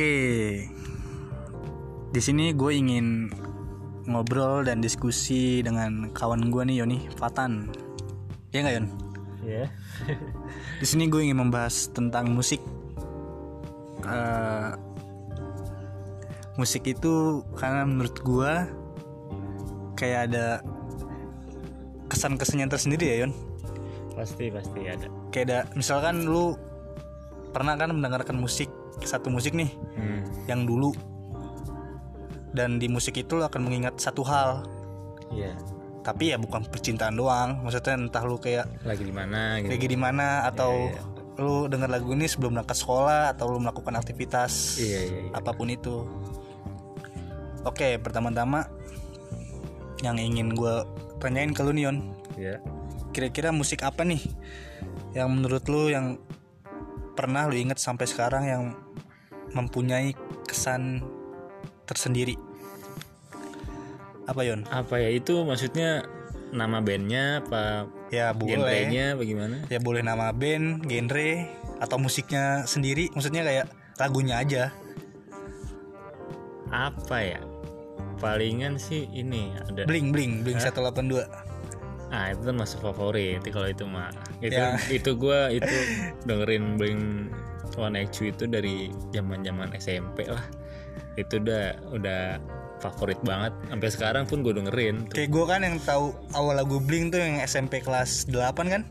Oke. Di sini gue ingin ngobrol dan diskusi dengan kawan gue nih Yoni Fatan. Ya nggak Yon? ya Di sini gue ingin membahas tentang musik. Eh, musik itu karena menurut gue kayak ada kesan-kesannya tersendiri ya Yon. pasti pasti ada Kayak ada misalkan lu pernah kan mendengarkan musik satu musik nih hmm. yang dulu. Dan di musik itu lu akan mengingat satu hal. Iya. Tapi ya bukan percintaan doang. Maksudnya entah lu kayak lagi di mana gitu. lagi di mana atau Iya, lu dengar lagu ini sebelum berangkat sekolah atau lu melakukan aktivitas iya iya, iya. apa pun itu. Oke pertama-tama yang ingin gue tanyain ke lu nih Yon. Iya. kira-kira musik apa nih yang menurut lu yang pernah lu inget sampai sekarang yang mempunyai kesan tersendiri? Apa Yon apa ya itu maksudnya nama bandnya apa ya boleh. genrenya bagaimana ya boleh nama band genre atau musiknya sendiri. Maksudnya kayak lagunya aja. Apa ya? Palingan sih ini ada. Bling bling bling 182 ah itu kan masuk favorit kalau itu mah itu Ya. itu gua itu dengerin Blink One Eighty itu dari zaman zaman SMP lah itu udah udah favorit banget sampai sekarang pun gue dengerin tuh. kayak gue kan yang tahu awal lagu bling tuh yang SMP kelas 8 kan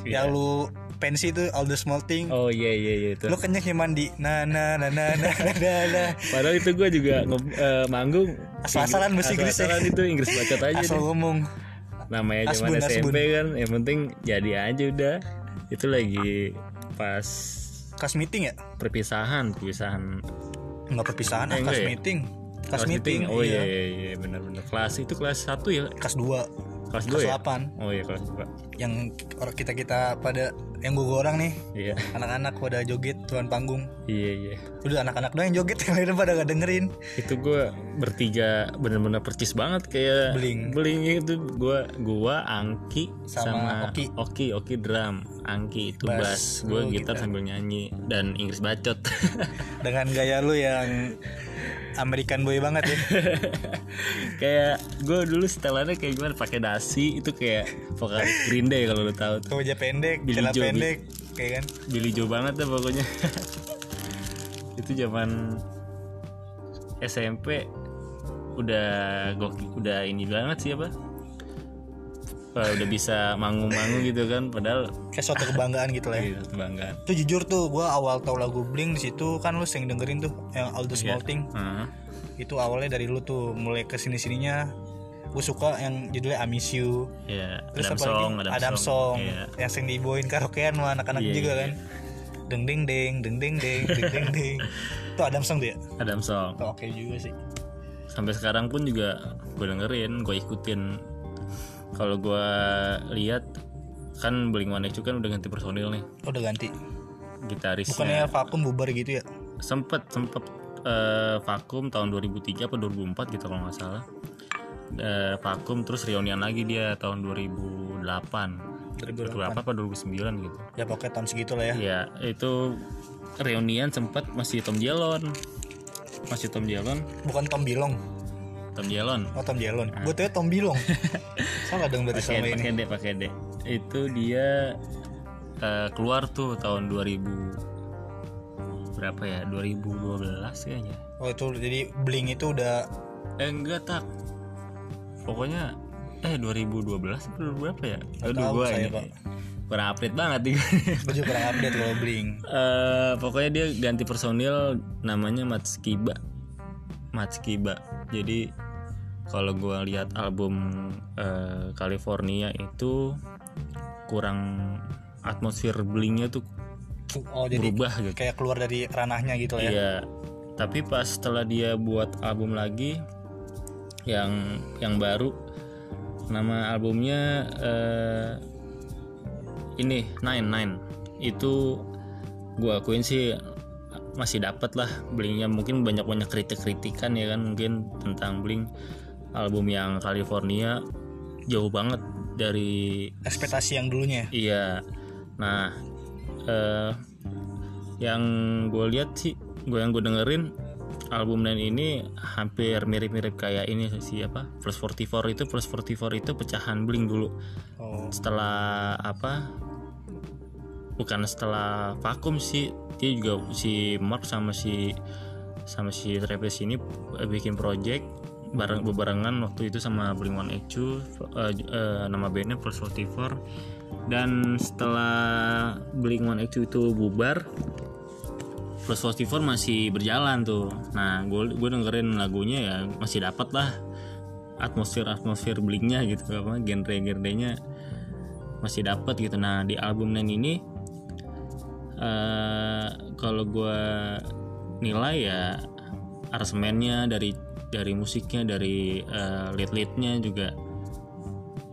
Iya. yang lu pensi tuh all the small thing oh iya iya iya itu lu kenyang mandi nah nah nah nah nah nah nah, nah. padahal itu gue juga nge- eh, manggung Asal-asalan bahasa Inggris ya. asal itu Inggris bacot aja asal deh. ngomong namanya zaman SMP kan yang penting jadi aja udah. Itu lagi pas kelas meeting ya? perpisahan perpisahan. Nggak perpisahan ah, Eh, enggak ya? meeting. Kelas meeting, oh iya iya. iya iya benar-benar. Kelas itu kelas 1 ya? Kelas 2 kelas 2 kelas ya? 8 oh iya kelas 2 yang orang kita kita pada yang gue orang nih. Iya. Anak-anak pada joget tuan panggung. Iya iya. Udah anak-anak doang yang joget yang lain pada gak dengerin. Itu gue bertiga bener-bener percis banget kayak Bling. beling itu gue gua Angki Sama sama, Oki. Oki Oki drum Angki itu Bass, bass, gue lu gitar gitar. sambil nyanyi dan Inggris bacot. Dengan gaya lu yang American boy banget ya. Kayak gue dulu setelannya kayak gimana pakai dasi itu kayak vokalis Green Day kalau lo tahu tuh. Pendek Billy celana Joe, pendek kayak kan? Billy Joe banget deh pokoknya. Itu zaman SMP udah goki udah ini banget sih apa Wah, udah bisa manggung-manggung gitu kan padahal kayak suatu kebanggaan gitu lah ya. Gitu, kebanggaan. Itu jujur tuh gue awal tau lagu Blink di situ kan lu sering dengerin tuh yang All the Small Thing. Heeh. itu awalnya dari lu tuh mulai ke sini sininya gue suka yang judulnya I Miss You. Ya terus Adam apa Song lagi? Adam, Adam Song Iya. yang sering dibawain karaokean sama anak-anak Iya, juga iya. kan. deng deng deng deng deng deng deng deng deng. Itu Adam Song tuh ya? Adam Song. Oke juga sih. Sampai sekarang pun juga gue dengerin gue ikutin kalau gue lihat kan Blink One kan udah ganti personil nih. Oh, udah ganti. Gitarisnya. Bukannya vakum bubar gitu ya? Sempet sempet eh, vakum tahun 2003 apa 2004 gitu kalau nggak salah. Eh, vakum terus reunian lagi dia tahun 2008 2008 berapa apa 2009 gitu. Ya pokoknya tahun segitu lah ya. Ya itu reunian sempat masih Tom Jelon masih Tom Jelon bukan Tom Bilong Tom Jelon oh Tom Jelon gue tuh Tom Bilong. Salah dong berarti sama ini. pakai D pakai D itu dia eh, keluar tuh tahun 2000 berapa ya? 2012 kayaknya. Oh itu jadi Blink itu udah eh enggak tak. Pokoknya eh 2012 atau berapa ya? Aduh tahu gua saya, ini Pak. kurang update banget nih. Gue juga kurang update kalau Blink Eh, pokoknya dia ganti personil namanya Matskiba Matskiba jadi kalau gua lihat album eh, California itu kurang atmosfer blingnya tuh oh jadi berubah gitu. kayak keluar dari ranahnya gitu ya. Iya. Tapi pas setelah dia buat album lagi yang yang baru nama albumnya eh, ini Nine Nine. Itu gua akuin sih masih dapat lah Blingnya mungkin banyak banyak kritik kritikan ya kan mungkin tentang Bling album yang California jauh banget dari ekspektasi yang dulunya Iya. Nah, eh, yang gue lihat sih gue yang gue dengerin album dan ini hampir mirip-mirip kayak ini sih apa plus 44 itu plus 44 itu pecahan bling dulu. Oh. Setelah apa bukan setelah vakum sih dia juga si Mark sama si sama si Travis ini eh, bikin project bareng bebarengan waktu itu sama Blink One eh, eh, nama bandnya Plus 44 dan setelah Blink One itu bubar Plus 44 masih berjalan tuh. Nah gue gue dengerin lagunya ya masih dapat lah atmosfer atmosfer Blinknya gitu apa genre genrenya masih dapat gitu. Nah di album Nen ini eh kalau gue nilai ya aransemennya dari dari musiknya dari uh, lead leadnya juga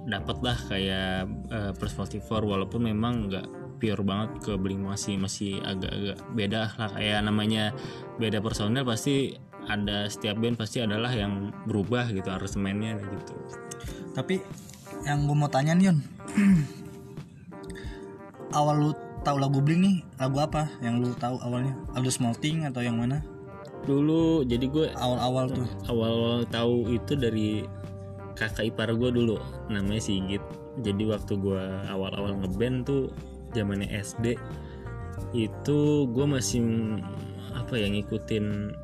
dapat lah kayak uh, plus 44 walaupun memang nggak pure banget ke Blink masih masih agak-agak beda lah. Kayak namanya beda personel pasti ada setiap band pasti adalah yang berubah gitu aransemennya gitu. Tapi yang gue mau tanya nih Yon awal lu tahu lagu Blink nih lagu apa? Yang lu tahu awalnya Aldo Smalting atau yang mana? Dulu jadi gue awal-awal tuh. Awal tahu itu dari kakak ipar gue dulu namanya Sigit jadi waktu gue awal-awal ngeband tuh zamannya SD itu gue masih apa ya ngikutin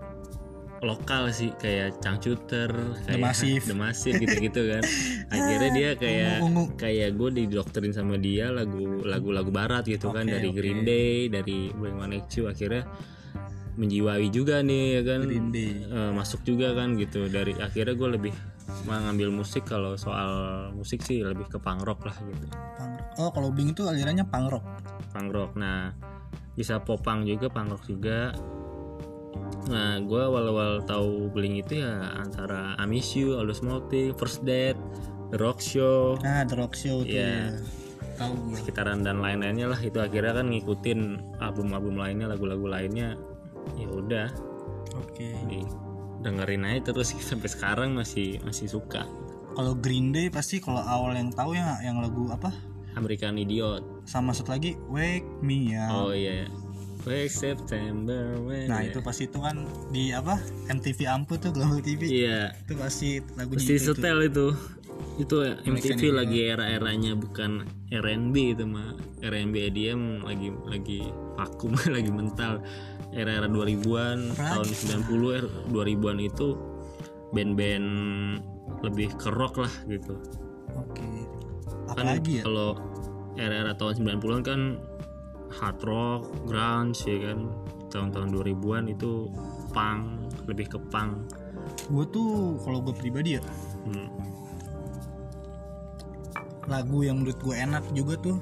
lokal sih kayak Cangcuter kayak. The Massive gitu-gitu kan akhirnya dia kayak Ungu-ungu. kayak gue didoktrin sama dia lagu lagu-lagu barat gitu kan Oke, dari oke. Green Day dari Blink-182 akhirnya menjiwai juga nih ya kan Green Day. Eh, masuk juga kan gitu dari akhirnya gue lebih mengambil musik kalau soal musik sih lebih ke punk rock lah gitu Punk rock. oh kalau Blink itu alirannya punk rock punk rock nah bisa popang juga punk rock juga nah gue awal-awal tahu Blink itu ya antara I Miss You, All Those Smoking, First Date, The Rock Show. Nah The Rock Show tuh Iya. ya. tahu gue sekitaran dan lain-lainnya lah. Itu akhirnya kan ngikutin album-album lainnya lagu-lagu lainnya. Ya udah. Oke. Di dengerin aja terus sampai sekarang masih masih suka. Kalau Green Day pasti kalau awal yang tahu ya yang lagu apa? American Idiot. Sama satu lagi Wake Me Up. Oh iya Wake September when nah itu pasti itu kan di apa? MTV Ampu tuh Global TV iya. Itu pasti lagunya pasti itu setel itu. Itu MTV Idiot. lagi era-eranya bukan R&B itu mah. R&B EDM lagi lagi vakum lagi mental. Era-era 2000-an tahun 90 er 2000-an itu band-band lebih ke rock lah gitu. Oke. Kan apalagi ya? kalau era-era tahun 90-an kan hard rock, grunge ya kan tahun-tahun 2000-an itu punk lebih ke punk gue tuh kalau gue pribadi ya hmm. lagu yang menurut gue enak juga tuh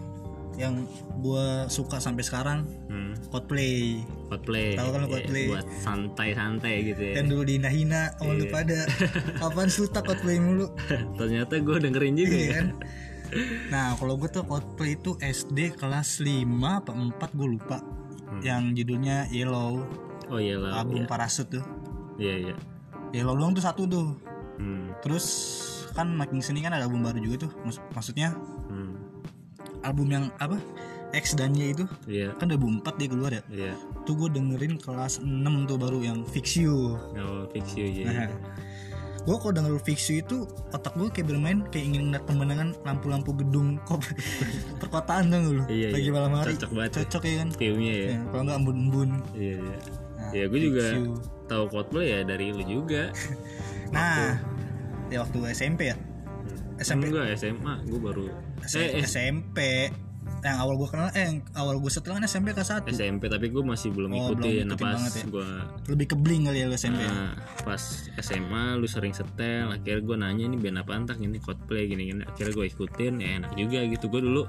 yang gue suka sampai sekarang Hmm. Coldplay Coldplay, Tahu kan Iya, Coldplay? buat santai-santai gitu ya. yang dulu dihina-hina sama lu Iya. pada kapan sih tak Coldplay mulu Ternyata gue dengerin juga Iya ya. kan nah kalau gue tuh Coldplay itu SD kelas 5 apa 4 gue lupa yang judulnya Yellow Oh iya lah. album Iya, Parasut tuh iya. iya. Yellow doang tuh satu tuh Hmm. terus kan makin sini kan ada album baru juga tuh Maksud- maksudnya Hmm. album yang apa X dan Y itu Iya, kan 2004 dia keluar ya iya. tuh gue dengerin kelas 6 tuh baru yang Fix You Oh, fix you ya. Nah, gue kalau denger Fix You itu otak gue kayak bermain kayak ingin ngeliat pemandangan lampu-lampu gedung kop perkotaan dong lu Iya, lagi iya. malam hari Cocok banget ya. cocok ya kan Filmnya ya. ya, kalau nggak embun-embun Iya, iya. Nah, Ya gue juga tahu Coldplay ya dari lu juga. nah ya waktu SMP ya SMP SMP gue SMA, gue baru eh, eh, SMP yang awal gue kenal eh yang awal gue setelah kan SMP kelas 1 SMP tapi gue masih belum Oh, belum ikutin. Nah, ikutin pas ya. gue lebih ke bling kali ya lu SMP Nah, pas SMA lu sering setel, akhirnya gue nanya ini band apa antak ini Coldplay gini gini. Akhirnya gue ikutin, ya enak juga gitu. Gue dulu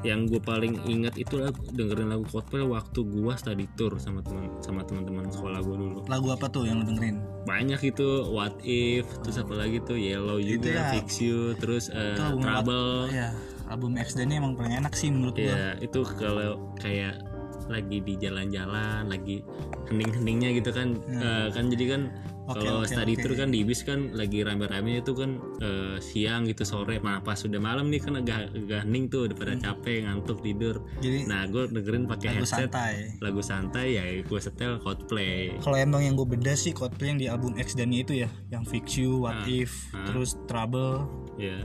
yang gue paling ingat itu lagu dengerin lagu Coldplay waktu gue study tour sama teman sama teman-teman sekolah gue dulu. lagu apa tuh yang lu dengerin Banyak itu What If, terus apa lagi tuh Yellow juga, ya. Fix You, terus album Trouble. ya album X dan emang paling enak sih menurut gue Ya itu kalau kayak lagi di jalan-jalan, lagi hening-heningnya gitu kan, Hmm. Eh, kan jadi kan Oke, Kalau oke, study oke. tour kan di bis kan lagi rame-rame itu kan eh, siang gitu sore. Nah pas sudah malam nih kan agak agak hening tuh udah pada capek ngantuk tidur. Jadi Nah gue dengerin pakai Hmm. headset santai. lagu santai ya gue setel Coldplay. Kalau emang yang gue beda sih Coldplay yang di album X dan itu ya, yang Fix You, What Ah, If, ah. terus Trouble, Ya.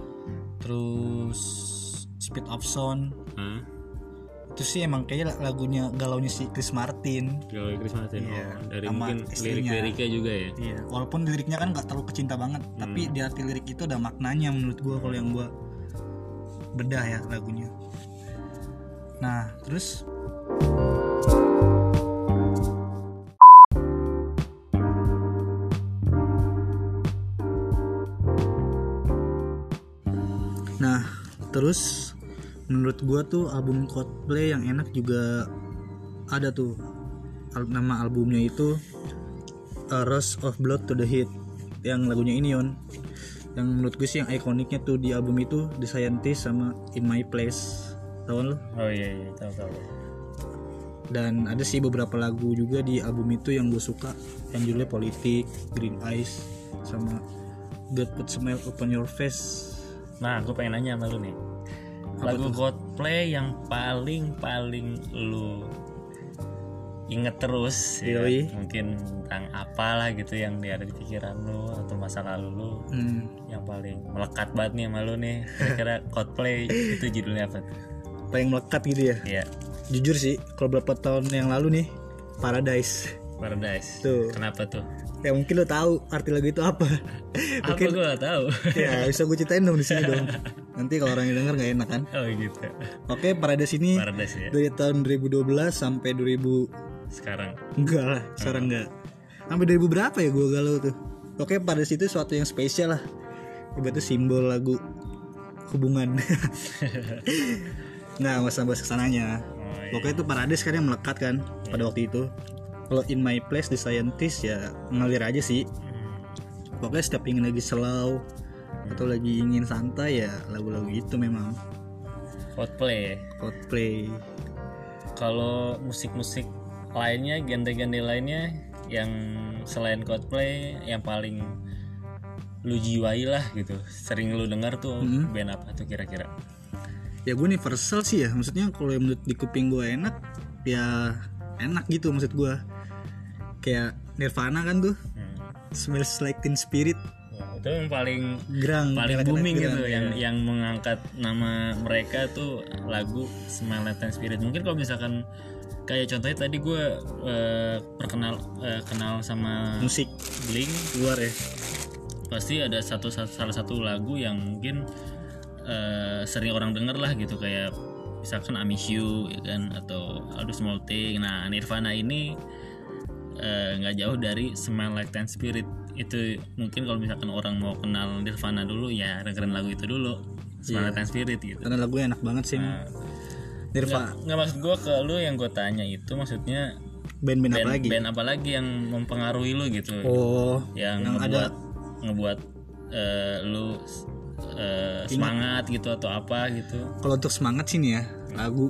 terus Speed of Sound. Hah? Itu sih emang kayaknya lagunya galaunya si Chris Martin. Kalau Chris Martin. Iya, Oh, dari sama mungkin lirik-liriknya juga ya. Iya, walaupun liriknya kan nggak terlalu kecinta banget, tapi Hmm. di arti lirik itu ada maknanya menurut gue kalau yang gue bedah ya lagunya. Nah, terus Nah, terus menurut gua tuh album Coldplay yang enak juga ada tuh. Al- nama albumnya itu A Rush of Blood to the Heat yang lagunya ini on yang menurut gue sih yang ikoniknya tuh di album itu The Scientist sama In My Place tahu kan lo Oh iya iya tahu tahu. dan ada sih beberapa lagu juga di album itu yang gue suka yang judulnya Politik Green Eyes sama God Put Smile Upon Your Face Nah, gue pengen nanya sama lu nih. Lagu Coldplay yang paling paling lu inget terus ya. Mungkin tentang apalah gitu yang ada di pikiran lu atau masa lalu lu. Hmm, yang paling melekat banget nih sama lu nih. Kira-kira Coldplay itu judulnya apa? Tuh? paling melekat gitu ya? Iya, jujur sih kalau beberapa tahun yang lalu nih Paradise Paradise. Tuh. Kenapa tuh? ya mungkin lo tahu arti lagu itu apa Apa gue gak tahu. ya bisa gue ceritain dong di sini dong nanti kalau orang yang denger nggak enak kan oh gitu. oke Paradise ini Paradise ya. dari tahun 2012 sampai 2000 Sekarang. enggak lah sekarang enggak sampai 2000 berapa ya gue galau tuh oke Paradise itu suatu yang spesial lah ibaratnya simbol lagu hubungan nggak nggak usah bahas ke sananya Oh, iya. pokoknya itu Paradise kan yang melekat kan pada waktu itu kalau In My Place The Scientist ya ngalir aja sih Hmm. pokoknya setiap ingin lagi slow atau lagi ingin santai ya lagu-lagu itu memang Coldplay. Coldplay Kalau musik-musik lainnya, genre-genre lainnya yang selain Coldplay yang paling lu jiwai lah gitu. Sering lu dengar tuh Mm-hmm. band apa tuh kira-kira? ya gue universal sih ya maksudnya kalau yang menurut di kuping gue enak ya enak gitu maksud gue kayak Nirvana kan tuh Hmm. Smells Like Teen Spirit Ya, itu yang paling gerang paling booming gerang, gitu ya. yang yang mengangkat nama mereka tuh lagu Smile Like Teen Spirit. Mungkin kalau misalkan kayak contohnya tadi gue eh, perkenal eh, kenal sama musik Blink luar ya pasti ada satu salah satu lagu yang mungkin eh, sering orang denger lah gitu kayak misalkan I Miss You ya kan atau the Small Thing. Nah Nirvana ini eh, nggak jauh dari Smell Like Teen Spirit. Itu mungkin kalau misalkan orang mau kenal Nirvana dulu ya dengerin lagu itu dulu Smell Like Teen Spirit gitu. karena lagunya enak banget sih Nah, Nirvana. Nggak maksud gue ke lu yang gue tanya itu maksudnya band-band apa lagi? band apa lagi yang mempengaruhi lu gitu? Oh yang, yang ngebuat ada- ngebuat eh, lu eh, semangat gitu atau apa gitu? Kalau untuk semangat sih nih ya lagu.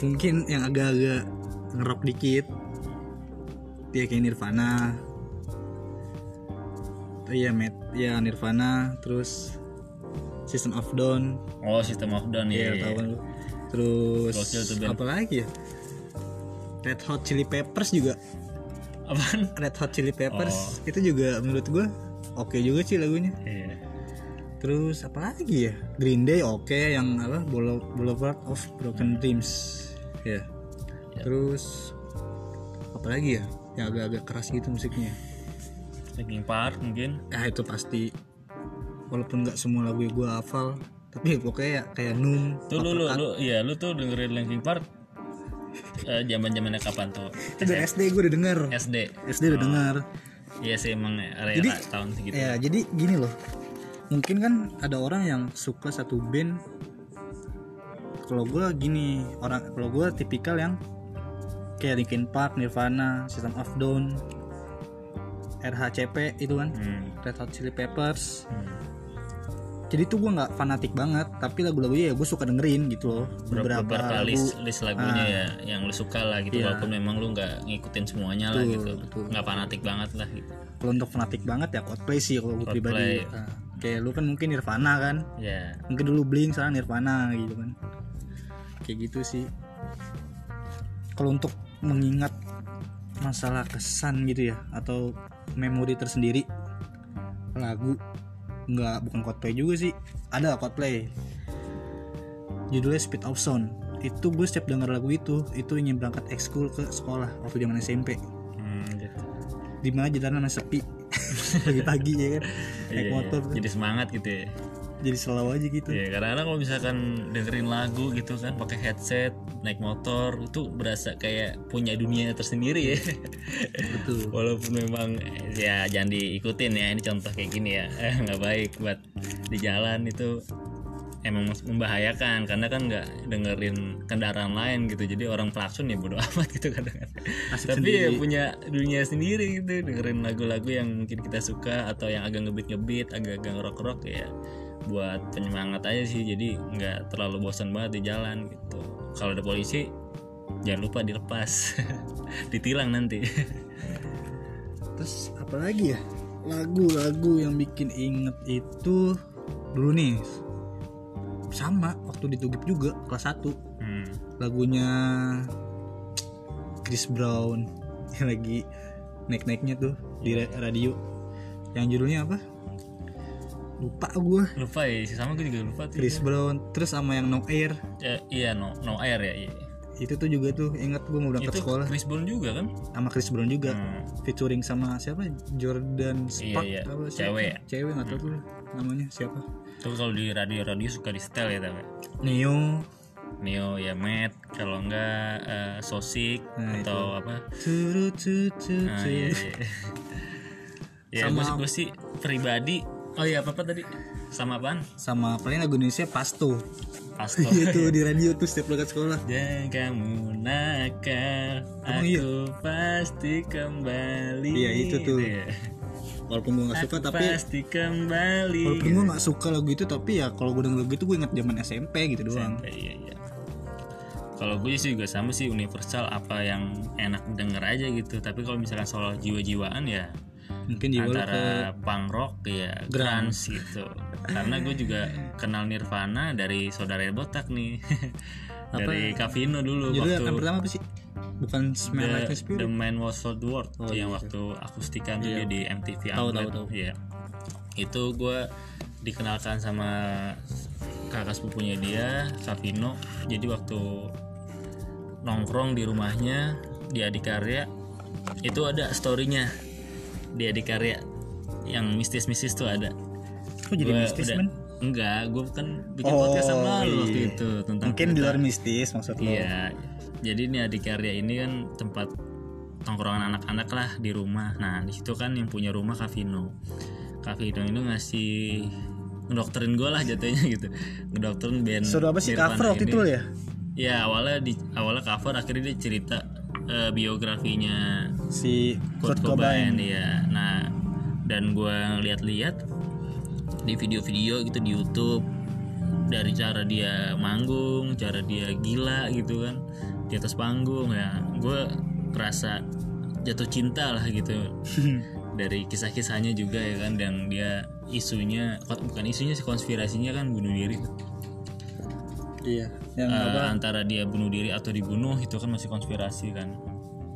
Mungkin yang agak-agak ngerok dikit dia kayak Nirvana. Oh iya Matt. Ya Nirvana. Terus System of Down oh System of Down ya tahu. Kan lu terus apa lagi ya? Red Hot Chili Peppers juga. Apaan? Red Hot Chili Oh. Peppers itu juga menurut gua oke juga sih lagunya. Iya. Terus apa lagi ya? Green Day oke yang apa? Boule- Boulevard of Broken Dreams. Ya. Terus apa lagi ya? Yang agak-agak keras gitu musiknya. Linkin Park mungkin Ya itu pasti walaupun nggak semua lagu gue hafal, tapi pokoknya ya kayak Num. tuh lu lu lu iya lu tuh dengerin Linkin Park zaman zamannya kapan tuh Itu dari SD gue udah denger. SD SD udah denger. iya sih emang area Jadi- tahun segitu Ya jadi gini loh. Mungkin kan ada orang yang suka satu band. Kalau gue gini orang kalau gue tipikal yang kayak Linkin Park, Nirvana, System of Down, RHCP itu kan, Hmm. Red Hot Chili Peppers. Hmm. jadi tuh gue nggak fanatik banget tapi lagu-lagunya ya gue suka dengerin gitu loh. Beberapa, beberapa lagu. list list lagunya ya yang lu suka lah gitu Iya. walaupun memang lu nggak ngikutin semuanya lah Betul, gitu. betul. nggak fanatik banget lah gitu. Kalau untuk fanatik banget ya Coldplay sih kalau gue pribadi. Nah, kayak lu kan mungkin Nirvana kan? Ya mungkin dulu Blink sekarang Nirvana gitu kan. Kayak gitu sih. Kalau untuk mengingat masalah kesan gitu ya atau memori tersendiri. Lagu nggak bukan Coldplay juga sih. Ada Coldplay. Judulnya Speed of Sound. Itu gue setiap denger lagu itu itu ingin berangkat ekskul ke sekolah waktu zaman SMP hmm, gitu. di mana jalanan masih sepi. Pagi-pagi ya kan? Naik Iya, iya. motor jadi semangat gitu ya. Jadi selalu aja gitu. Ya karena kalau misalkan dengerin lagu gitu kan pakai headset naik motor itu berasa kayak punya dunia tersendiri ya. Betul. Walaupun memang ya jangan diikutin ya ini contoh kayak gini ya. Eh, nggak baik buat di jalan itu emang membahayakan karena kan nggak dengerin kendaraan lain gitu. Jadi orang klakson ya bodo amat gitu kadang Asik tapi ya punya dunia sendiri gitu dengerin lagu-lagu yang mungkin kita suka atau yang agak ngebit ngebit agak-agak rock rock ya buat penyemangat aja sih. Jadi nggak terlalu bosan banget di jalan gitu kalau ada polisi jangan lupa dilepas. Ditilang nanti. Terus apa lagi ya? Lagu-lagu yang bikin inget itu dulu nih. Sama waktu di Tugip juga kelas 1 hmm. lagunya Chris Brown. Yang lagi naik-naiknya tuh di ra- radio. Yang judulnya apa lupa gue lupa ya sama gue juga lupa tuh. Chris Brown terus sama yang No Air. Ya, iya no no air ya iya. itu tuh juga tuh inget gue mau berangkat itu sekolah. Chris Brown juga kan? Sama Chris Brown juga. Hmm. featuring sama siapa? Jordan Spark iya. apa siapa? Cewek ya? cewek nggak tahu tuh namanya siapa. Tuh kalau di radio-radio suka di setel ya tapi Neo. Neo ya Matt. Kalau enggak eh, Sosik Nah, atau apa? Turu, tu, tu, nah, tu. iya, iya. ya Sama- gue sih pribadi oh iya apa apa tadi? Sama apaan? Sama paling lagu Indonesia Pasto. Pasto. Itu di radio tuh setiap berangkat sekolah. Jangan kamu nakal Emang iya? Aku pasti kembali. Iya, itu tuh. Gitu ya. walaupun gue nggak suka Aku tapi pasti kembali. walaupun gue nggak suka lagu itu tapi ya kalau gue denger lagu itu gue inget zaman SMP gitu doang. SMP, iya iya. Kalau gue sih juga sama sih universal apa yang enak denger aja gitu. Tapi kalau misalkan soal jiwa-jiwaan ya mungkin di ke antara punk rock ya grunge gitu karena gue juga kenal Nirvana dari saudara botak nih dari Cavino dulu judulnya waktu yang pertama apa sih bukan Smell The, Like The Man Was Sold the World Oh, yang iya. waktu akustikan tuh Iya. dia di MTV Tahu, tahu, tahu. Iya. Itu gue dikenalkan sama kakak sepupunya dia, Savino. Jadi waktu nongkrong di rumahnya di Adikarya itu ada storynya di Adikarya yang mistis-mistis tuh ada. kok jadi Gua mistis udah- men Enggak, gue kan bikin Oh, podcast sama lu waktu iya. itu tentang mungkin di luar mistis maksud lo Iya. Jadi ini Adikarya ini kan tempat tongkrongan anak-anak lah di rumah. Nah, di situ kan yang punya rumah Kavino. Kavino ini ngasih ngedokterin gue lah jatuhnya gitu. Ngedokterin band. suruh apa sih cover waktu itu lo ya Ya awalnya di awalnya cover akhirnya dia cerita eh, biografinya si Kurt Kurt Cobain Cobain ya. Nah, dan gue lihat-lihat di video-video gitu di YouTube dari cara dia manggung, cara dia gila gitu kan di atas panggung ya. Gue kerasa jatuh cinta lah gitu dari kisah-kisahnya juga ya kan dan dia isunya bukan isunya sih konspirasinya kan bunuh diri iya yang Eh, apa? antara dia bunuh diri atau dibunuh itu kan masih konspirasi kan.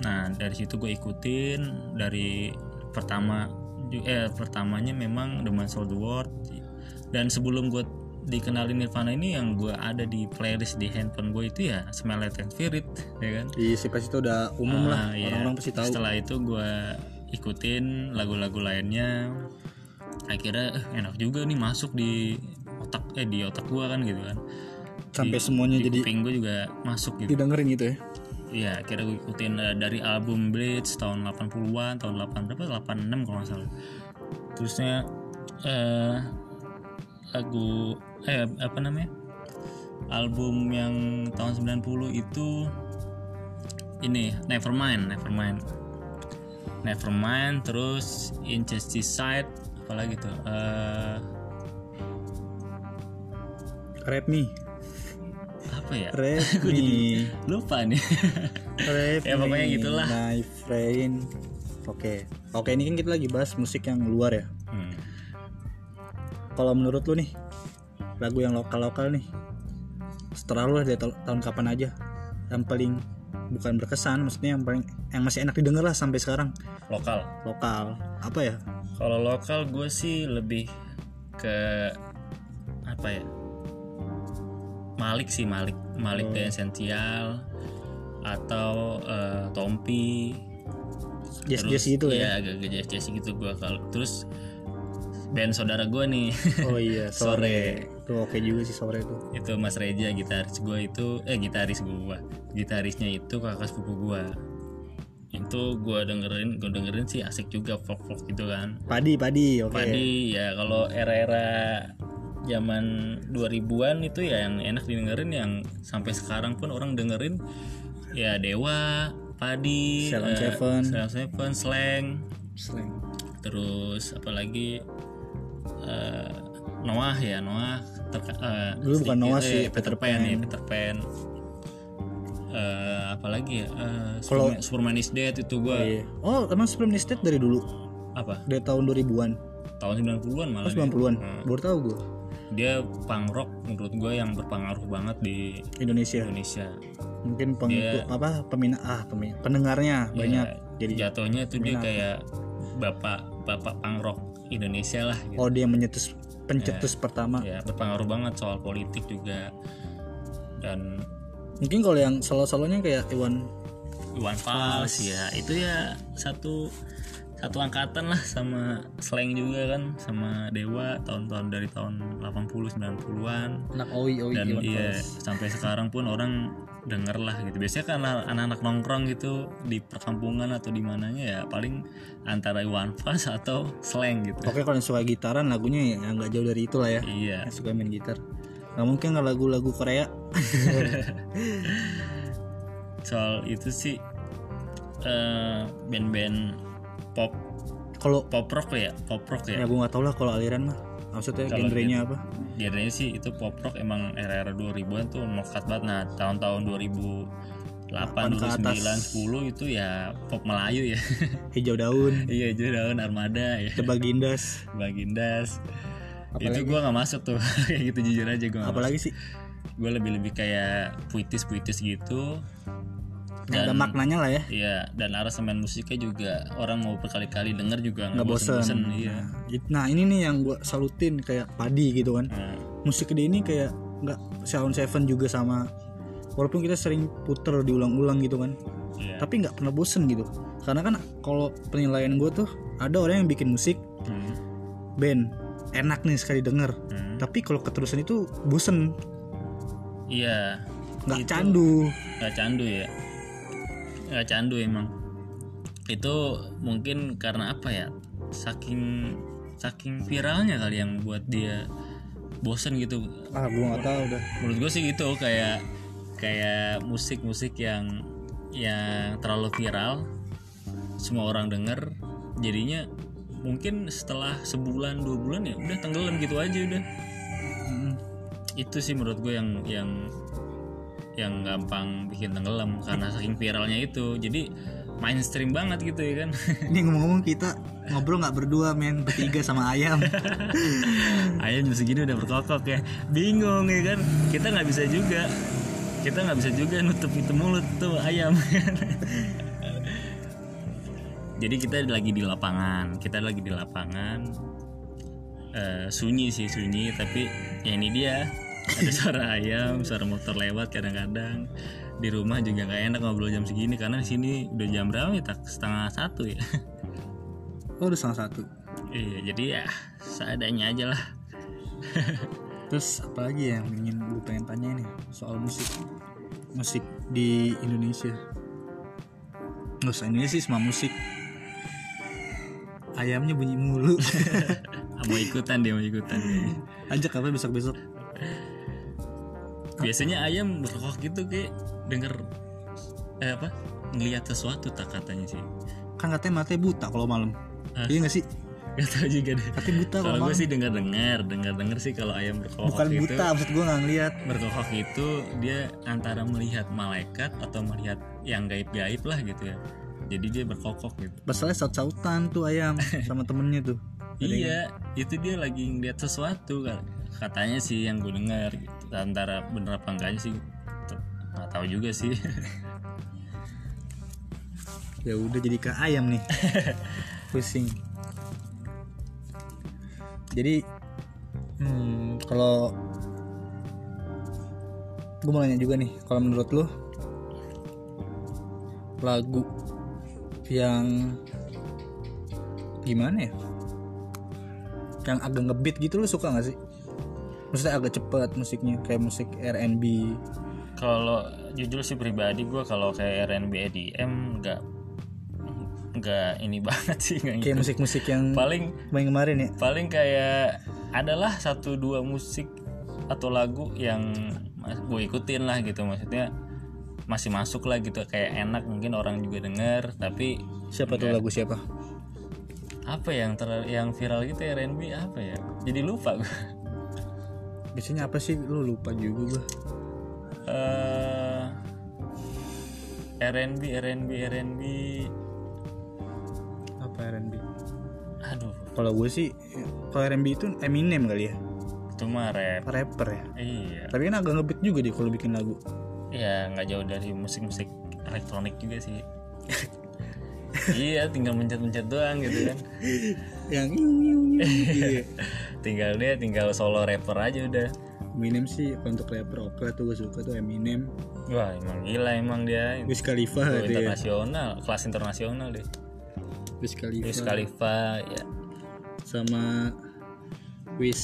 Nah dari situ gue ikutin dari pertama eh pertamanya memang The Man Sold the World. Dan sebelum gue dikenalin Nirvana ini yang gue ada di playlist di handphone gue itu ya Smell Like Teen Spirit ya kan? Di si pasti itu udah umum lah Ah, iya. orang-orang pasti tahu. Setelah itu gue ikutin lagu-lagu lainnya. Akhirnya eh, enak juga nih masuk di otak eh di otak gue kan gitu kan sampai Di- semuanya di jadi kuping gue juga masuk gitu didengerin gitu ya Iya, kira gue ikutin eh, dari album Blitz tahun 80-an, tahun 8 berapa? 86 kalau nggak salah. Terusnya eh lagu eh apa namanya? Album yang tahun 90 itu ini Nevermind, Nevermind. Nevermind terus Injustice Side apalagi tuh? Eh Rap me, apa ya me, lupa nih rap Ya, pokoknya gitulah. My friend. Oke, oke ini kan kita lagi bahas musik yang luar ya. Hmm. Kalau menurut lu nih, lagu yang lokal-lokal nih, setelah lu dari ta- tahun kapan aja, yang paling bukan berkesan, maksudnya yang paling yang masih enak didengar lah sampai sekarang lokal lokal apa ya? Kalau lokal gue sih lebih ke apa ya? Malik sih Malik, Malik The Essential atau eh, Tompi. Jazz jazz gitu ya? Iya, agak-agak jazz jazz gitu gue kalau terus band saudara gue nih Oh iya Sore. sore. Tuh oke juga sih sore itu. itu Mas Reja gitaris gue itu eh gitaris gue gitarisnya itu kakak sepupu gue itu gue dengerin gue dengerin sih asik juga folk folk gitu kan Padi padi oke. Padi ya kalau era-era zaman 2000-an itu ya yang enak didengerin yang sampai sekarang pun orang dengerin ya Dewa, Padi, Salon eh, Seven. Salon Seven, Slang, Slang. terus apalagi eh, Noah ya Noah terka- eh, Dulu bukan Noah eh, sih, Peter, Peter Pan, ya Pan. Peter Pan Eh, apalagi ya eh, Kalau- Superman, Superman is Dead itu gua Iya. Oh emang sebelum State dari dulu apa dari tahun 2000-an. tahun 90-an malah Oh dia. 90-an. Hmm. Baru tahu gue. Dia punk rock menurut gue yang berpengaruh banget di Indonesia. Indonesia Mungkin pengikut Dia- apa peminat ah peminat pendengarnya banyak. Ya, Jadi jatuhnya itu dia kayak bapak bapak punk rock Indonesia lah gitu. oh dia menyetus pencetus pertama. ya berpengaruh banget soal politik juga dan Mungkin kalau yang solo-solonya kayak Iwan Iwan Fals ya itu ya satu satu angkatan lah sama Slang juga kan sama Dewa tahun-tahun dari tahun 80 90-an anak Oi Oi dan iya sampai sekarang pun orang denger lah gitu biasanya kan anak-anak nongkrong gitu di perkampungan atau di mananya ya paling antara Iwan Fals atau slang gitu Oke kalau yang suka gitaran lagunya ya nggak jauh dari itu lah ya. iya Yang suka main gitar. Nggak mungkin nggak lagu-lagu Korea. soal itu sih eh, band-band pop Kalau pop rock ya pop rock ya ya gue nggak tahu lah kalau aliran mah. Maksudnya Kalau genrenya apa? genrenya sih itu pop rock emang era-era 2000-an tuh mokat banget nah tahun-tahun 2008 ke atas. 2009 10 itu ya pop Melayu ya Hijau daun, iya itu daun armada ya The Bagindas. Bagindas Apalagi? itu gue nggak masuk tuh kayak gitu jujur aja gue Apalagi sih? gue lebih lebih kayak puitis puitis gitu Yang ada maknanya lah ya. iya dan aransemen musiknya juga orang mau berkali-kali denger juga Nggak bosen. bosen iya Nah, Nah ini nih yang gue salutin kayak padi gitu kan. Nah, Musik dia ini kayak nggak Sound Seven juga sama. Walaupun kita sering puter diulang-ulang gitu kan. iya. Tapi nggak pernah bosen gitu. Karena kan kalau penilaian gue tuh ada orang yang bikin musik Hmm, band enak nih sekali denger. hmm. Tapi kalau keterusan itu bosen, iya nggak candu. nggak candu ya nggak candu emang itu mungkin karena apa ya saking saking viralnya kali yang buat dia bosen gitu Ah gue nggak tahu dah. menurut gue sih gitu kayak kayak musik-musik yang yang terlalu viral semua orang denger jadinya mungkin setelah sebulan dua bulan ya udah tenggelam gitu aja udah Hmm. itu sih menurut gue yang yang yang gampang bikin tenggelam karena saking viralnya itu. Jadi mainstream banget gitu ya kan. Ini ngomong-ngomong kita ngobrol nggak berdua men? Bertiga sama ayam. ayam jam segini udah berkokok ya. Bingung ya kan? Kita nggak bisa juga. Kita nggak bisa juga nutup itu mulut tuh ayam. Jadi kita lagi di lapangan. Kita lagi di lapangan. Eh, sunyi sih sunyi. Tapi ya ini dia ada suara ayam suara motor lewat kadang-kadang di rumah juga nggak enak ngobrol jam segini karena di sini udah jam berapa ya tak setengah satu ya Oh udah salah satu. iya jadi ya seadanya aja lah Terus apa lagi ya yang ingin gue pengen tanya nih soal musik musik di Indonesia. Nggak usah Indonesia sih semua musik. Ayamnya bunyi mulu. mau ikutan dia mau ikutan dia. Ajak apa besok besok? Biasanya ayam berkokok gitu kayak denger eh apa ngelihat sesuatu tak katanya sih Kan katanya matanya buta kalau malam. Hah? Iya nggak sih? Gak tau juga deh. Tapi buta Kalau gue sih dengar dengar, dengar dengar sih kalau ayam berkokok bukan itu buta maksud gue nggak ngeliat berkokok itu dia antara melihat malaikat atau melihat yang gaib-gaib lah gitu ya. Jadi dia berkokok gitu. masalahnya saut-sautan tuh ayam sama temennya tuh Iya, itu dia lagi ngeliat sesuatu. Katanya sih yang gue dengar gitu. Antara bener apa enggaknya sih nggak tahu juga sih. ya udah jadi ke ayam nih. Pusing. Jadi hmm, kalau gue mau nanya juga nih kalau menurut lo lagu yang gimana ya? Yang agak ngebeat gitu lo suka gak sih maksudnya agak cepet musiknya kayak musik R&B kalau jujur sih pribadi gue kalau kayak R&B EDM nggak nggak ini banget sih nggak kayak musik-musik yang paling main kemarin ya? paling kayak adalah satu dua musik atau lagu yang gue ikutin lah gitu. Maksudnya masih masuk lah gitu kayak enak mungkin orang juga denger tapi siapa tuh lagu siapa? Apa yang ter yang viral gitu ya R&B apa ya? Jadi lupa gue biasanya apa sih? Lu lupa juga gua. Eh R&B R&B R&B apa R&B aduh. Kalau gue sih kalau R&B itu Eminem kali ya. Itu mah rap. Rapper ya? Iya. Tapi kan agak ngebeat juga dia kalau bikin lagu. Ya nggak jauh dari musik-musik elektronik juga sih. Iya tinggal mencet-mencet doang gitu kan yang iya. tinggal dia tinggal solo rapper aja udah. Eminem sih kalau untuk rapper oke lah tuh gue suka tuh Eminem. Wah emang gila emang dia. Wiz Khalifa gitu ya. internasional kelas internasional deh. Wiz Khalifa. Wiz Khalifa ya. Sama Wiz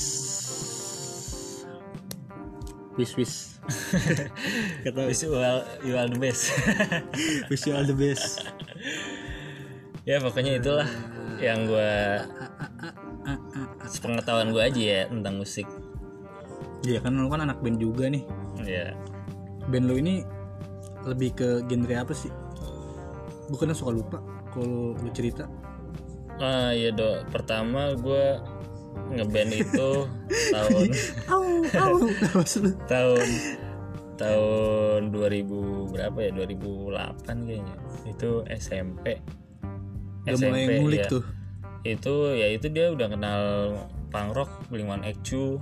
Wiz Wiz. Kata Wish you all, you all the best Wish you all the best ya pokoknya itulah yang gue sepengetahuan gue aja ya tentang musik. Iya kan lu kan anak band juga nih. Ya band lu ini lebih ke genre apa sih? Gue kan suka lupa kalau lu cerita? Ah iya dok. Pertama gue ngeband itu tahun au au. Tahun tahun 2000 berapa ya? 2008 kayaknya. Itu SMP udah mulai ngulik ya. tuh. Itu ya itu dia udah kenal punk rock Blink-182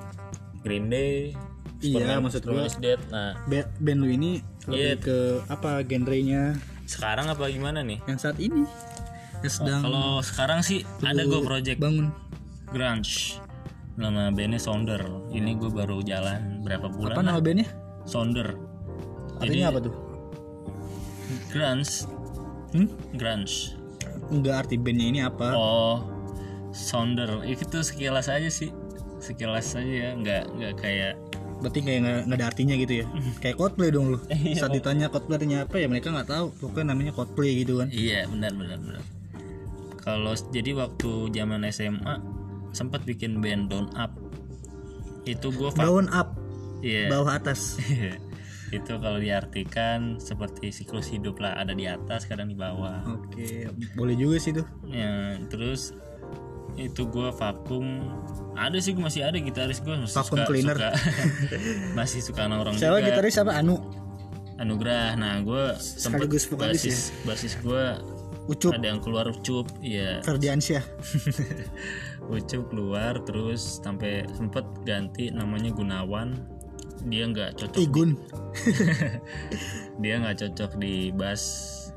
Green Day Iya, maksud is Dead nah. Ba- band lu ini Iya. lebih ke apa genrenya? Sekarang apa gimana nih? Yang saat ini. Yang sedang kalau sekarang sih ada gue project bangun. Grunge. Nama bandnya Sounder ini gue baru jalan berapa bulan apa nama bandnya? Sounder artinya apa tuh? Grunge. Hmm? grunge enggak arti bandnya ini apa? Oh Sounder. Itu sekilas aja sih. Sekilas aja ya nggak nggak kayak berarti kayak nggak nggak ada artinya gitu ya? Kayak Coldplay dong lu. Iya, saat ditanya Coldplay artinya apa ya mereka nggak tahu. Pokoknya namanya Coldplay gitu kan. Iya benar benar benar. Kalau jadi waktu zaman SMA sempat bikin band Down Up. Itu gue down up. Iya. Bawah atas itu kalau diartikan seperti siklus hidup lah ada di atas kadang di bawah. Oke boleh juga sih tuh. Ya terus itu gue vakum. Ada sih gue masih ada gitaris gue masih Vacuum suka, cleaner. suka. Masih suka nongkrong siapa juga. gitaris siapa Anu? Anugerah nah gue sempet Sekaligus vokalis basis basis gue Ucup. ada yang keluar ucup ya Ferdiansyah. Ucup keluar terus sampai sempet ganti namanya Gunawan dia nggak cocok Igun. dia nggak cocok di bass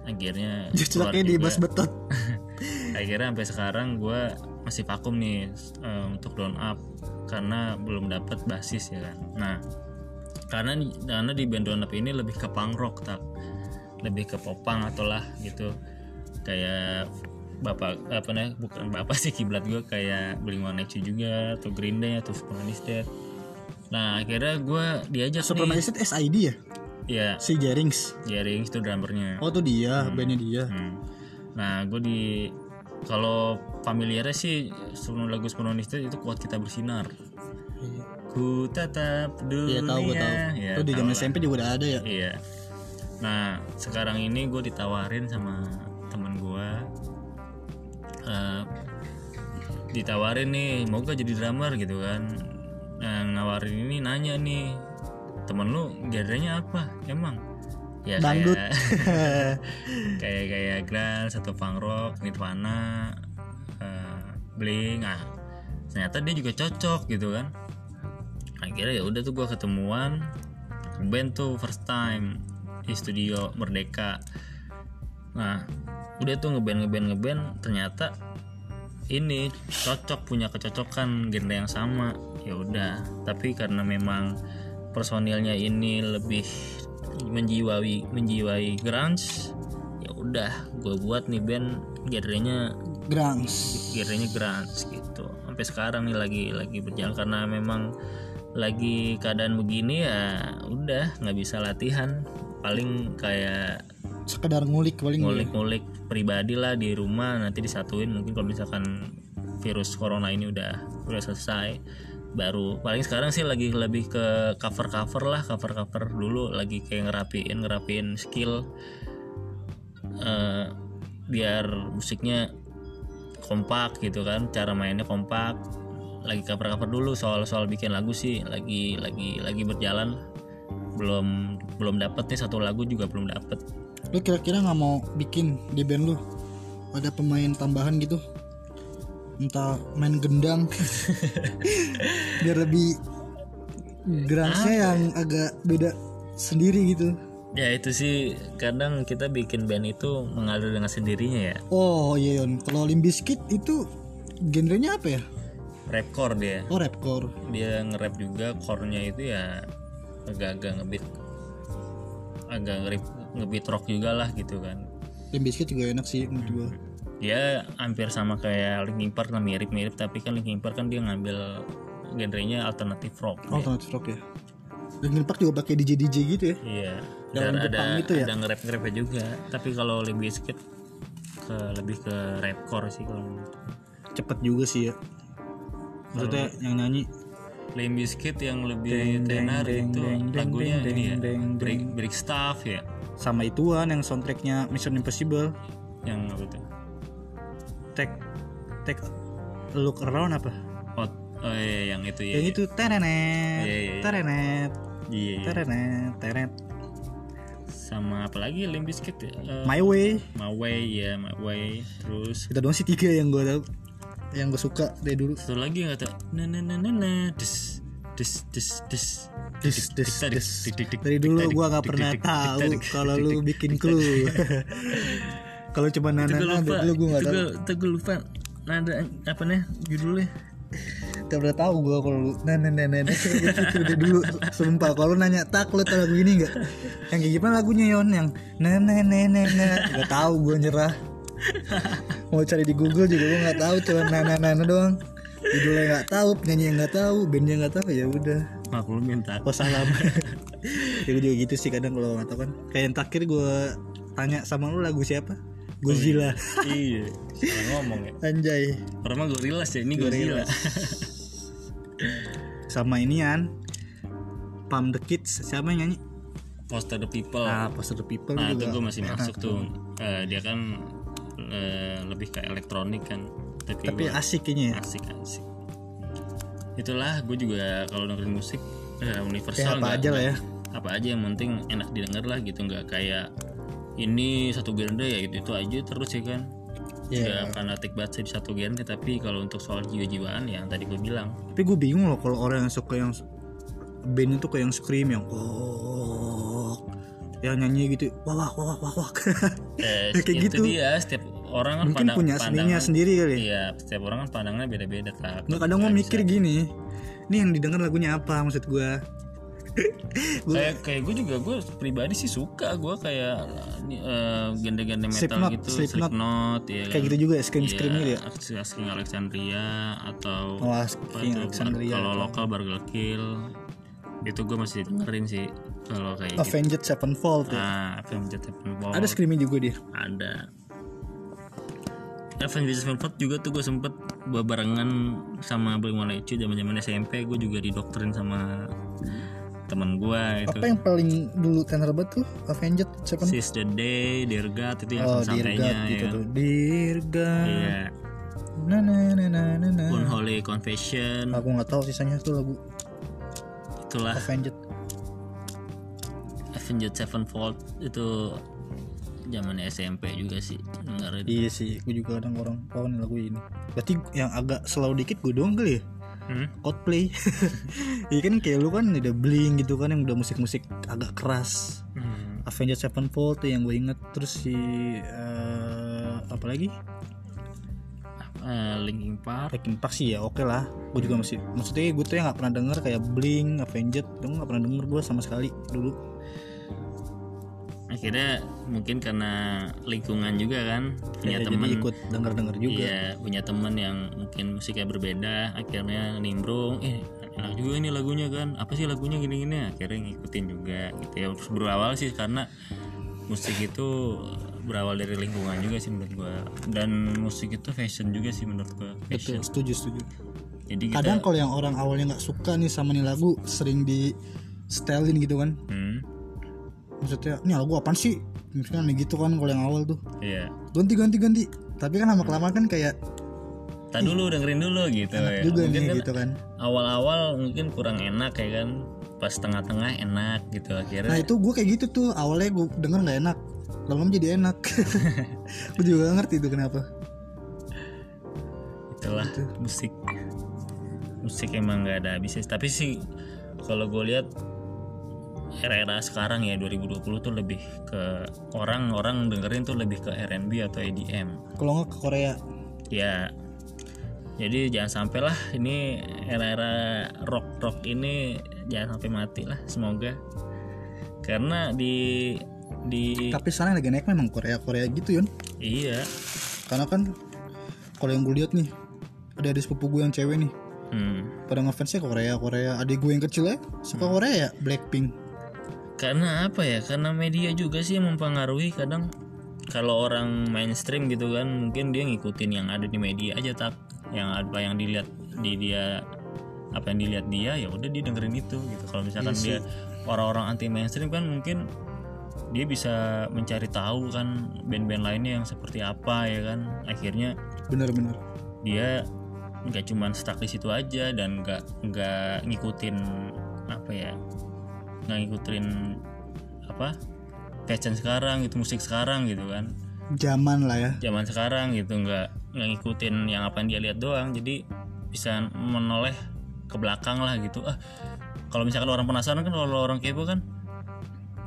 akhirnya cocoknya di bas betot. Akhirnya sampai sekarang gue masih vakum nih eh, untuk down up. Karena belum dapat basis ya kan. Nah karena karena di band down up ini lebih ke punk rock tak. Lebih ke popang atau lah gitu. Kayak bapak apa nih bukan bapak sih kiblat gue kayak Blink One juga atau Green Day atau Superman is Dead nah akhirnya gue diajak Superman nih Dead SID ya ya si Jerings Jerings itu drummernya oh tuh dia bandnya dia Hmm. Nah, gue di kalau familiarnya sih sebelum lagu Spononis itu kuat kita bersinar. Ku tetap dunia. Iya tahu gue tahu. Ya, Tuh di zaman. SMP juga udah ada ya. Iya. Nah, sekarang ini gue ditawarin sama temen gue. eh, ditawarin nih mau gak jadi drummer gitu kan nah, ngawarin ini nanya nih temen lu genrenya apa emang? Ya Dangdut. kayak kayak kayak grunge atau punk rock nirvana eh, blink ah ternyata dia juga cocok gitu kan. Akhirnya ya udah tuh gua ketemuan band tuh first time di studio Merdeka. Nah udah tuh ngeband ngeband ngeband ternyata ini cocok punya kecocokan genre yang sama ya udah tapi karena memang personilnya ini lebih menjiwai menjiwai grunge ya udah gue buat nih band genrenya Grunge. genrenya grunge gitu sampai sekarang nih lagi lagi berjalan karena memang lagi keadaan begini ya udah nggak bisa latihan paling kayak Sekedar ngulik paling ya. ngulik-ngulik pribadi lah di rumah nanti disatuin mungkin kalau misalkan virus corona ini udah udah selesai baru. Paling sekarang sih lagi lebih ke cover cover lah cover cover dulu. Lagi kayak ngerapiin ngerapiin skill Eh, biar musiknya kompak gitu kan cara mainnya kompak. Lagi cover cover dulu soal soal bikin lagu sih. Lagi lagi lagi berjalan. Belum belum dapet nih satu lagu juga belum dapet. Lu kira-kira nggak mau bikin di band lu? Ada pemain tambahan gitu? Entah main gendang biar lebih grunge-nya yang agak beda sendiri gitu. Ya itu sih kadang kita bikin band itu mengalir dengan sendirinya ya. Oh iya Yon, kalau Limp Bizkit itu genrenya apa ya? Rapcore dia. Oh rapcore. Dia nge-rap juga core-nya itu ya agak-agak ngebeat agak nge ngebeat rock juga lah gitu kan. Limp Bizkit juga enak sih menurut gua. Dia hampir sama kayak Linkin Park lah mirip-mirip tapi kan Linkin Park kan dia ngambil genrenya alternative rock. Oh, alternative rock ya. Linkin Park juga pakai DJ DJ gitu ya. Iya. Dan ada Jepang itu ya? ada nge-rap nge juga. Tapi kalau Limp Bizkit ke lebih ke rapcore sih kalau. Cepet juga sih ya. Maksudnya yang nyanyi Limp Bizkit yang lebih tenar itu lagunya ini ya break break stuff ya sama ituan yang soundtracknya Mission Impossible. yang apa tuh Take Take Look Around apa? oh, oh iya, yang itu ya Yang itu terenet, Iya, iya, iya. terenet, iya, iya. terenet, terenet. sama apa lagi Limp Bizkit ya? Eh, My Way. My Way ya My Way terus Kita doang sih tiga yang gue tahu, yang gue suka dari dulu. satu lagi nggak tahu na na na na na des des des des Des, des, Dik-tadik, des. dik-dik-dik, Dari dulu gue nggak pernah tahu kalau lu bikin clue. kalau cuma itu nana lupa dulu gue nggak tahu. itu gue lupa nada apa nih judulnya Gak pernah tahu gue kalau lu nana nana nana itu dari dulu. Sumpah kalau nanya tak lu tahu lagu ini nggak? Yang kayak gimana lagunya Yon? Yang nana nana nana. Gak tahu gue nyerah. Mau cari di Google juga gue nggak tahu cuma nana nana doang. Judulnya nggak tahu, penyanyi yang nggak tahu, bandnya nggak tahu ya udah. maklumin tak Oh salam. ya gue juga gitu sih kadang kalau nggak tahu kan. Kayak yang terakhir gue tanya sama lu lagu siapa? Godzilla. iya salah ngomong ya Anjay. orang mah Gorillaz ya ini Godzilla Sama inian. Pump the Kids siapa yang nyanyi? Poster the People Ah, Poster the People nah itu juga. gue masih masuk tuh Eh, dia kan eh, lebih ke elektronik kan tapi, Tapi gua asik kayaknya ya. asik asik itulah gue juga kalau dengerin musik Kayak universal apa nggak- aja lah ya. apa aja yang penting enak didengar lah gitu nggak kayak ini satu genre ya itu itu aja terus ya kan. Iya. nggak fanatik banget sih di satu genre tapi kalau untuk soal jiwa-jiwaan ya yang tadi gue bilang. Tapi gue bingung loh kalau orang yang suka yang band itu kayak yang scream yang oh yang nyanyi gitu wah wah wah wah wah eh, Kayak itu gitu. dia setiap orang kan mungkin pandang- punya seninya sendiri kali ya. Iya setiap orang kan pandangannya beda-beda tak nggak kadang gue mikir gini ini yang didengar lagunya apa maksud gue Gua- kayak kayak gue juga gue pribadi sih suka. Gue kayak eh, gende-gende metal Slipknot, gitu Slipknot. Slipknot ya kayak gitu juga ya scream scream gitu ya? Asking, Alexandria atau oh Asking itu, Alexandria kalau lokal Burger Kill itu gue masih dengerin sih kalau kayak gitu. Avenged Sevenfold ya? Nah Avenged Sevenfold. Ada screaming juga dia ada. Avenged Sevenfold juga tuh gue sempet barengan sama Blink One Eighty zaman zaman SMP gue juga didoktrin sama teman gue itu apa yang paling dulu tenar banget tuh Avenged Sevenfold Seize the Day, Dear God itu yang oh santainya God ya gitu tuh Dear God Iya. na na na na na na. Unholy Confession Aku nggak tahu sisanya tuh lagu itulah Avenged. Avenged Sevenfold itu zaman SMP juga sih dengerin Iya sih, gue juga kadang orang oh lagu ini. Berarti yang agak slow dikit gue doang kali ya? Hmm? Coldplay. Iya kan kayak lu kan udah bling gitu kan yang udah musik-musik agak keras. Hmm. Avenged Sevenfold tuh yang gue inget terus si eh, apa lagi? Eh, Linkin Park Linkin Park sih ya oke lah. Gue juga masih maksudnya gue tuh yang nggak pernah denger kayak Blink, Avenged, itu nggak pernah denger gue sama sekali dulu. Akhirnya mungkin karena lingkungan juga kan punya Ya, teman ikut denger-denger juga. Iya, punya teman yang mungkin musiknya berbeda, akhirnya nimbrung, eh enak juga ini lagunya kan, apa sih lagunya gini-gini, akhirnya ngikutin juga gitu ya. Terus berawal sih karena musik itu berawal dari lingkungan juga sih menurut gua, dan musik itu fashion juga sih menurut gua. Fashion. Betul, setuju setuju. Jadi kita, Kadang kalau yang orang awalnya nggak suka nih sama nih lagu sering di setelin gitu kan. hmm, Maksudnya, ini lagu apaan sih? Misalnya gitu kan kalau yang awal tuh. iya. Ganti ganti ganti. Tapi kan lama kelamaan kan kayak Tak dulu dengerin dulu gitu ya. juga Mungkin nih kan gitu kan. awal-awal mungkin kurang enak ya kan, pas tengah-tengah enak gitu akhirnya. Nah itu gue kayak gitu tuh awalnya gue denger nggak enak, lama-lama jadi enak. gue juga gak ngerti itu kenapa. itulah musik musik emang nggak ada habisnya tapi sih kalau gue lihat era-era sekarang ya 2020 tuh lebih ke orang-orang dengerin tuh lebih ke R&B atau EDM Kalau nggak ke Korea, ya. Jadi jangan sampai lah ini era-era rock-rock ini jangan sampai mati lah semoga. Karena di di tapi sekarang lagi naik memang Korea Korea gitu Yon. iya. Karena kan kalau yang gue lihat nih ada adik sepupu gue yang cewek nih. Hmm. pada ngefansnya Korea Korea. Adik gue yang kecil ya suka Korea ya? Blackpink karena apa ya? Karena media juga sih yang mempengaruhi kadang. Kalau orang mainstream gitu kan mungkin dia ngikutin yang ada di media aja tak yang apa yang dilihat di dia apa yang dilihat dia ya udah dia dengerin itu gitu. Kalau misalkan dia orang-orang anti mainstream kan mungkin dia bisa mencari tahu kan band-band lainnya yang seperti apa ya kan. Akhirnya bener-bener dia nggak cuman stuck di situ aja dan nggak nggak ngikutin apa ya nggak ngikutin apa fashion sekarang gitu musik sekarang gitu kan. Zaman lah ya. Zaman sekarang gitu nggak nggak ngikutin yang apa yang dia lihat doang. Jadi bisa menoleh ke belakang lah gitu. Ah kalau misalkan orang penasaran kan kalau orang kepo kan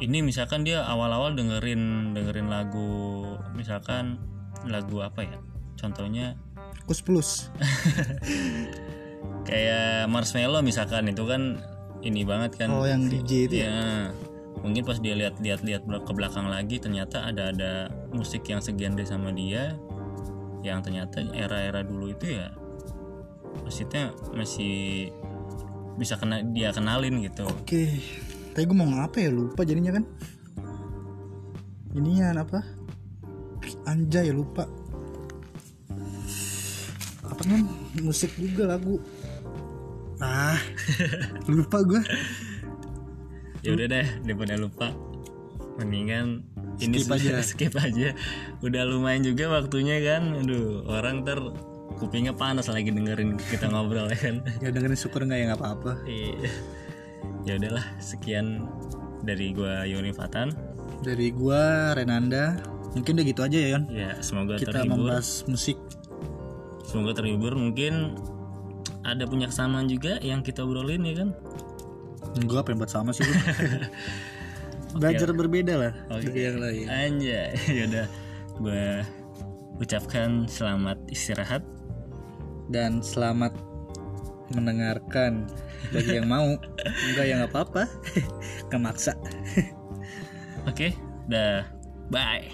ini misalkan dia awal-awal dengerin dengerin lagu misalkan lagu apa ya? Contohnya Kus Plus. Kayak marshmallow misalkan itu kan ini banget kan. Oh yang DJ itu ya? Ya mungkin pas dia lihat lihat lihat ke belakang lagi ternyata ada ada musik yang segenre sama dia yang ternyata era-era dulu itu ya maksudnya masih bisa kena dia kenalin gitu. Oke. Tapi gue mau ngapa ya? Lupa jadinya kan? Inian apa? Anjay lupa. Apa kan? Musik juga lagu ah lupa gue ya udah deh daripada lupa. Mendingan ini Skip aja. skip aja. Udah lumayan juga waktunya kan. Aduh orang ter kupingnya panas lagi dengerin kita ngobrol ya kan? Ya dengerin syukur nggak ya nggak apa-apa. Iya. ya udahlah sekian dari gua Yoni Fatan. Dari gua Renanda. Mungkin udah gitu aja ya Yon. Ya semoga kita terhibur. membahas musik. Semoga terhibur mungkin ada punya kesamaan juga yang kita obrolin ya kan? Gua pengen buat sama sih belajar berbeda lah. Oke. dari yang lain. Anjay, yaudah gue ucapkan selamat istirahat. dan selamat mendengarkan. Bagi yang mau enggak ya nggak apa-apa. Kemaksa. Oke, dah, bye.